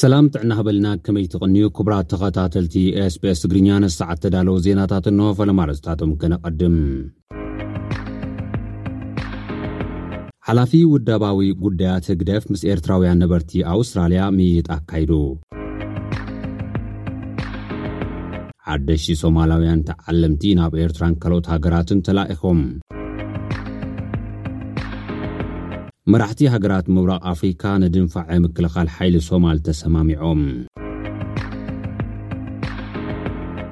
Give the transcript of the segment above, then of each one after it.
ሰላም ጥዕና ሃበልና ከመይ ትቕንዩ ክቡራት ተኸታተልቲ ስps ትግርኛ ነሰዓት ተዳለዉ ዜናታት እንሆ ፈለማ ርእስታቶም ከነቐድም ሓላፊ ውዳባዊ ጉዳያት ህግደፍ ምስ ኤርትራውያን ነበርቲ ኣውስትራልያ ምይይጥ ኣካይዱ። ሓደሽቲ ሶማላውያን ተዓለምቲ ናብ ኤርትራን ካልኦት ሃገራትን ተላኢኾም። መራሕቲ ሃገራት ምብራቕ ኣፍሪካ ንድንፋዐ ምክልኻል ሓይሊ ሶማል ተሰማሚዖም።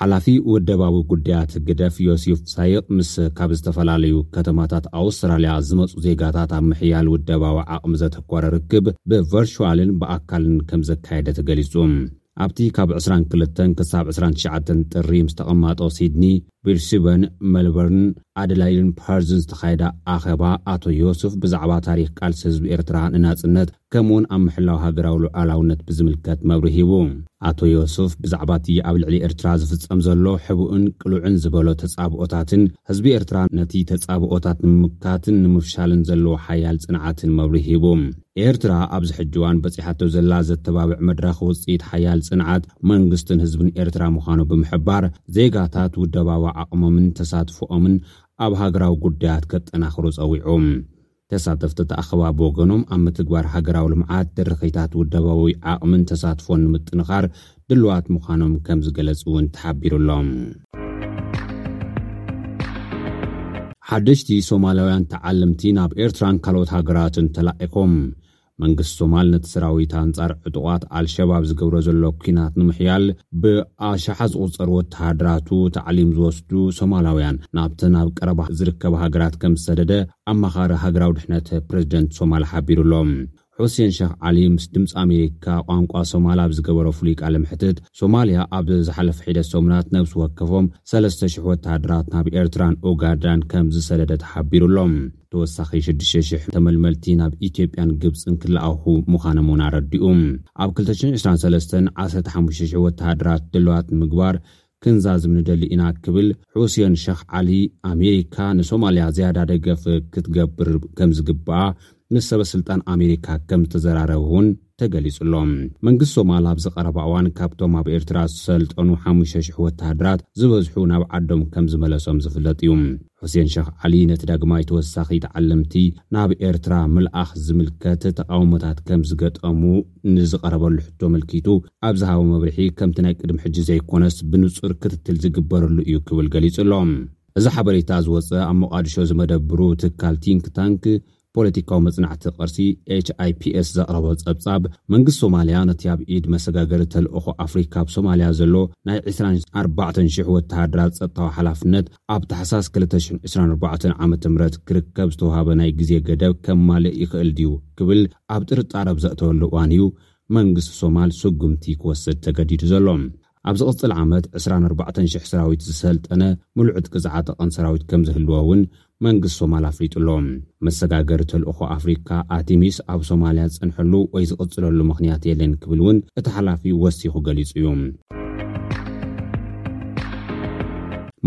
ሓላፊ ውደባዊ ጉዳያት ህግደፍ ዮስዩፍ ጻይቕ ምስ ካብ ዝተፈላለዩ ከተማታት ኣውስትራልያ ዝመጹ ዜጋታት ኣብ ምሕያል ውደባዊ ዓቕሚ ዘተኮረ ርክብ ብቨርቹዋልን ብኣካልን ከምዘካየደ ተገሊጹ። ኣብቲ ካብ ዕስራን ክልተን ክሳብ ዕስራን ትሽዓተን ጥሪ ምስ ተቐማጦ ሲድኒ፣ ብሪስበን፣ መልበርን፣ ኣደላይድን ፐርዝን ዝተኻየደ ኣኼባ ኣቶ ዮሱፍ ብዛዕባ ታሪኽ ቃልሲ ህዝቢ ኤርትራ ንናጽነት፣ ከምኡ'ውን ኣብ ምሕላው ሃገራዊ ሉዓላውነት ብዝምልከት መብርሂ ሂቡ። ኣቶ ዮሱፍ ብዛዕባ'ቲ ኣብ ልዕሊ ኤርትራ ዝፍጸም ዘሎ ሕቡእን ቅሉዕን ዝበሎ ተጻብኦታትን ህዝቢ ኤርትራ ነቲ ተጻብኦታት ንምምካትን ንምፍሻልን ዘለዎ ሓያል ጽንዓትን መብርሂ ሂቡ። ኤርትራ ኣብዚ ሕጂ እዋን በጺሓቶ ዘላ ዘተባብዕ መድረኽ ውጽኢት ሓያል ጽንዓት መንግስትን ህዝብን ኤርትራ ምዃኑ ብምሕባር፣ ዜጋታት ውደባዊ ዓቕሞምን ተሳትፎኦምን ኣብ ሃገራዊ ጉዳያት ከጠናኽሩ ጸዊዑ። ተሳተፍቲ እቲ ኣኸባ ብወገኖም ኣብ ምትግባር ሃገራዊ ልምዓት ድርኺታት ውደባዊ ዓቕምን ተሳትፎን ንምጥንኻር ድሉዋት ምዃኖም ከምዝገለፁ እውን ተሓቢሩ'ሎ። ሓደሽቲ ሶማላውያን ተዓለምቲ ናብ ኤርትራን ካልኦት ሃገራትን ተላኢኾም። መንግስቲ ሶማል ነቲ ሰራዊት ኣንጻር ዕጡቓት ኣልሸባብ ዝገብሮ ዘሎ ኲናት ንምሕያል ብኣሽሓት ዝቑጸሩ ወተሃደራቱ ታዕሊም ዝወስዱ ሶማላውያን ናብተን ኣብ ቀረባ ዝርከባ ሃገራት ከም ዝሰደደ ኣማኻሪ ሃገራዊ ድሕነት ፕረዚደንት ሶማል ሓቢሩ ኣሎ። ሑሴን ሸኽ ዓሊ ምስ ድምጺ ኣሜሪካ ቋንቋ ሶማል ኣብ ዝገበሮ ፍሉይ ቃለ መሕትት፣ ሶማልያ ኣብ ዝሓለፈ ሒደት ሰሙናት ነብሲ ወከፎም ሰለስተ ሽሕ ወተሃደራት ናብ ኤርትራን ኡጋንዳን ከም ዝሰደደት ሓቢሩ ኣሎ። ተወሳኺ ሽዱሽተ ሽሕ ተመልመልቲ ናብ ኢትዮጵያን ግብጽን ክለኣኹ ምዃኖም እውን ኣረዲኡ። ኣብ ክልተ ሽሕን ዕስራን ሰለስተን ዓሰርተ ሓሙሽተ ሽሕ ወተሃደራት ድሉዋት ንምግባር ክንዛዝም ንደሊ ኢና ክብል ሑሴን ሸኽ ዓሊ ኣሜሪካ ንሶማልያ ዝያዳ ደገፍ ክትገብር ከምዝግብኣ ምስ ሰበስልጣን ኣሜሪካ ከምዝተዘራረበ እውን ተገሊጹ ኣሎ። መንግስቲ ሶማል ኣብዚ ቀረባ እዋን ካብቶም ኣብ ኤርትራ ዝሰልጠኑ ሓሙሽተ ሽሕ ወተሃደራት ዝበዝሑ ናብ ዓዶም ከምዝመለሶም ዝፍለጥ እዩ። ሑሴን ሸኽ ዓሊ ነቲ ዳግማይ ተወሳኺ ተዓለምቲ ናብ ኤርትራ ምልኣኽ ዝምልከት ተቓውሞታት ከምዝገጠሙ ንዝቐረበሉ ሕቶ ኣመልኪቱ ኣብ ዝሃቦ መብርሒ ከምቲ ናይ ቅድሚ ሕጂ ዘይኮነስ ብንጹር ክትትል ዝግበረሉ እዩ ክብል ገሊጹ ኣሎ። እዚ ሓበሬታ ዝወጸ ኣብ ሞቓድሾ ዝመደብሩ ትካል ቲንክ ታንክ ፖለቲካዊ መጽናዕቲ ቅርሲ፣ HIPS፣ ዘቕረቦ ጸብጻብ፣ መንግስቲ ሶማልያ ነቲ ኣብ ኢድ መሰጋገሪ ተልእኾ ኣፍሪካ ኣብ ሶማልያ ዘሎ ናይ ዕስራን ኣርባዕተን ሽሕ ወተሃደራት ጸጥታዊ ሓላፍነት ኣብ ታሕሳስ ክልተ ሽሕን ዕስራን ኣርባዕተን ዓመተ ምህረት ክርከብ ዝተውሃበ ናይ ግዜ ገደብ ከማልእ ይኽእል ድዩ ክብል ኣብ ጥርጣረ ኣብ ዘእተወሉ እዋን እዩ መንግስቲ ሶማል ስጉምቲ ክወስድ ተገዲዱ ዘሎ። ኣብ ዝቕጽል ዓመት ዕስራን ኣርባዕተን ሽሕ ሰራዊት ዝሰልጠነ ምሉእ ዕጥቂ ዝዓጠቐን ሰራዊት ከምዝህልዎ እውን መንግስቲ ሶማል ኣፍሊጡ ኣሎ። መሰጋገሪ ተልእኾ ኣፍሪካ ኣቲሚስ ኣብ ሶማልያ ዝጸንሐሉ ወይ ዝቕጽለሉ ምኽንያት የለን ክብል እውን እቲ ሓላፊ ወሲኹ ገሊጹ እዩ።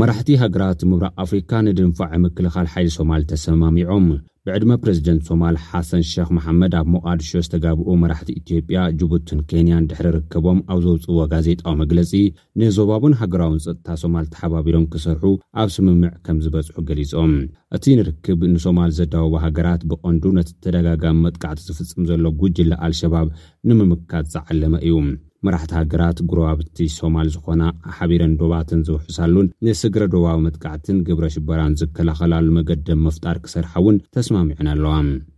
መራሕቲ ሃገራት ምብራቕ ኣፍሪካ ንድንፋዐ ምክልኻል ሓይሊ ሶማል ተሰማሚዖም። ብዕድመ ፕረዚደንት ሶማል ሓሰን ሸኽ መሓመድ ኣብ ሞቓድሾ ዝተጋብኡ መራሕቲ ኢትዮጵያ፣ ጅቡትን ኬንያን ድሕሪ ርክቦም ኣብ ዘውጽእዎ ጋዜጣዊ መግለጺ፣ ንዞባውን ሃገራውን ጸጥታ ሶማል ተሓባቢሮም ክሰርሑ ኣብ ስምምዕ ከም ዝበጽሑ ገሊጾም። እቲ ንርክብ ንሶማል ዘዳውባ ሃገራት ብቐንዱ ነቲ ተደጋጋሚ መጥቃዕቲ ዝፍጽም ዘሎ ጉጅለ ኣልሸባብ ንምምካት ዝዓለመ እዩ። መራሕቲ ሃገራት ጎረባብቲ ሶማል ዝኾና ሓቢረን ዶባተን ዝውሕሳሉን ንስግረ ዶባዊ መጥቃዕትን ግብረ ሽበራን ዝከላኸላሉ መገዲ ኣብ ምፍጣር ክሰርሓ እውን ተስማሚዐን ኣለዋ።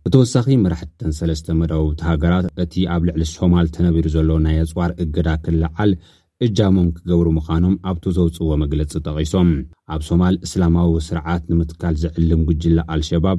ብተወሳኺ መራሕቲ እተን ሰለስተ መዳውብቲ ሃገራት እቲ ኣብ ልዕሊ ሶማል ተነቢሩ ዘሎ ናይ ኣጽዋር እገዳ ክለዓል እጃሞም ክገብሩ ምዃኖም ኣብቱ ዘውጽእዎ መግለጺ ጠቒሶም ኣብ ሶማል እስላማዊ ስርዓት ንምትካል ዝዕልም ጉጅለ ኣልሸባብ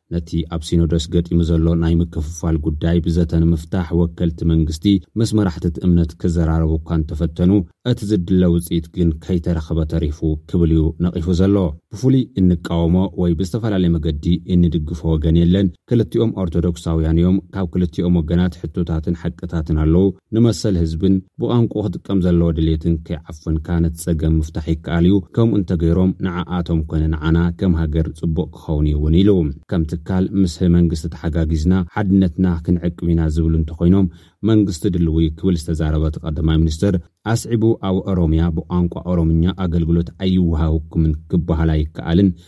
ነቲ ኣብ ሲኖዶስ ገጢሙ ዘሎ ናይ ምክፍፋል ጉዳይ ብዘተ ንምፍታሕ ወከልቲ መንግስቲ ምስ መራሕቲ እቲ እምነት ክዘራረቡ እኳ እንተፈተኑ እቲ ዝድለ ውፅኢት ግን ከይተረኸበ ተሪፉ ክብል እዩ ነቒፉ ዘሎ። ብፍሉይ እንቃወሞ ወይ ብዝተፈላለየ መገዲ እንድግፎ ወገን የለን። ክልቲኦም ኦርቶዶክሳውያን እዮም። ካብ ክልቲኦም ወገናት ሕቶታትን ሓቅታትን ኣለዉ። ንመሰል ህዝብን ብቋንቁኡ ክጥቀም ዘለዎ ድሌትን ከይዓፈንካ ነቲ ጸገም ምፍታሕ ይከኣል እዩ፣ ከምኡ እንተገይሮም ንዓኣቶም ኮነ ንዓና ከም ሃገር ጽቡቕ ክኸውን እዩ እውን ኢሉ። ከም ትካል ምስ መንግስቲ ተሓጋጊዝና ሓድነትና ክንዕቅብ ኢና ዝብሉ እንተኾይኖም መንግስቲ ድልው እዩ ክብል ዝተዛረበ እቲ ቀዳማይ ሚኒስትር ኣስዒቡ ኣብ ኦሮሚያ ብቋንቋ ኦሮምኛ ኣገልግሎት ኣይወሃበኩምን ክበሃል ኣይከኣልን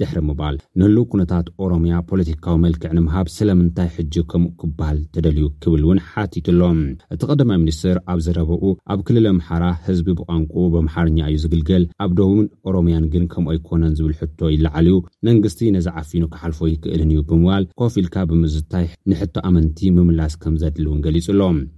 ድሕሪ ምባል፣ ንህሉው ኩነታት ኦሮምያ ፖለቲካዊ መልክዕ ንምሃብ ስለምንታይ ሕጂ ከምኡ ክበሃል ተደልዩ ክብል እውን ሓቲቱ ኣሎ። እቲ ቀዳማይ ሚኒስትር ኣብ ዘረባኡ፣ ኣብ ክልል ኣምሓራ ህዝቢ ብቋንቋኡ ብኣምሓርኛ እዩ ዝግልገል፣ ኣብ ደቡብን ኦሮምያን ግን ከምኡ ኣይኮነን ዝብል ሕቶ ይለዓል እዩ፣ መንግስቲ ነዚ ዓፊኑ ክሓልፎ ኣይክእልን እዩ ብምባል ኮፍ ኢልካ ብምዝታይ ንሕቶ ኣመንቲ ምምላስ ከምዘድሊ እውን ገሊጹ ኣሎ።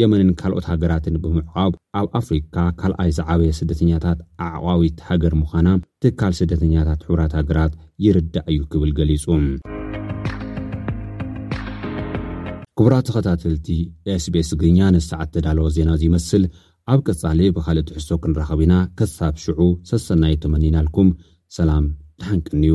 የመንን ካልኦት ሃገራትን ብምዕቛብ ኣብ ኣፍሪካ ካልኣይ ዝዓበየ ስደተኛታት ኣዕቋቢት ሃገር ምዃና ትካል ስደተኛታት ሕቡራት ሃገራት ይርዳእ እዩ ክብል ገሊፁ። ክቡራት ተኸታተልቲ SBS ትግርኛ ነዚ ሰዓት ተዳለወ ዜና እዚ ይመስል። ኣብ ቀጻሊ ብኻልእ ትሕዝቶ ክንራኸብ ኢና። ከሳብ ሽዑ ሰሰናዩ ተመኒናልኩም። ሰላም ድሓን ቅንዩ።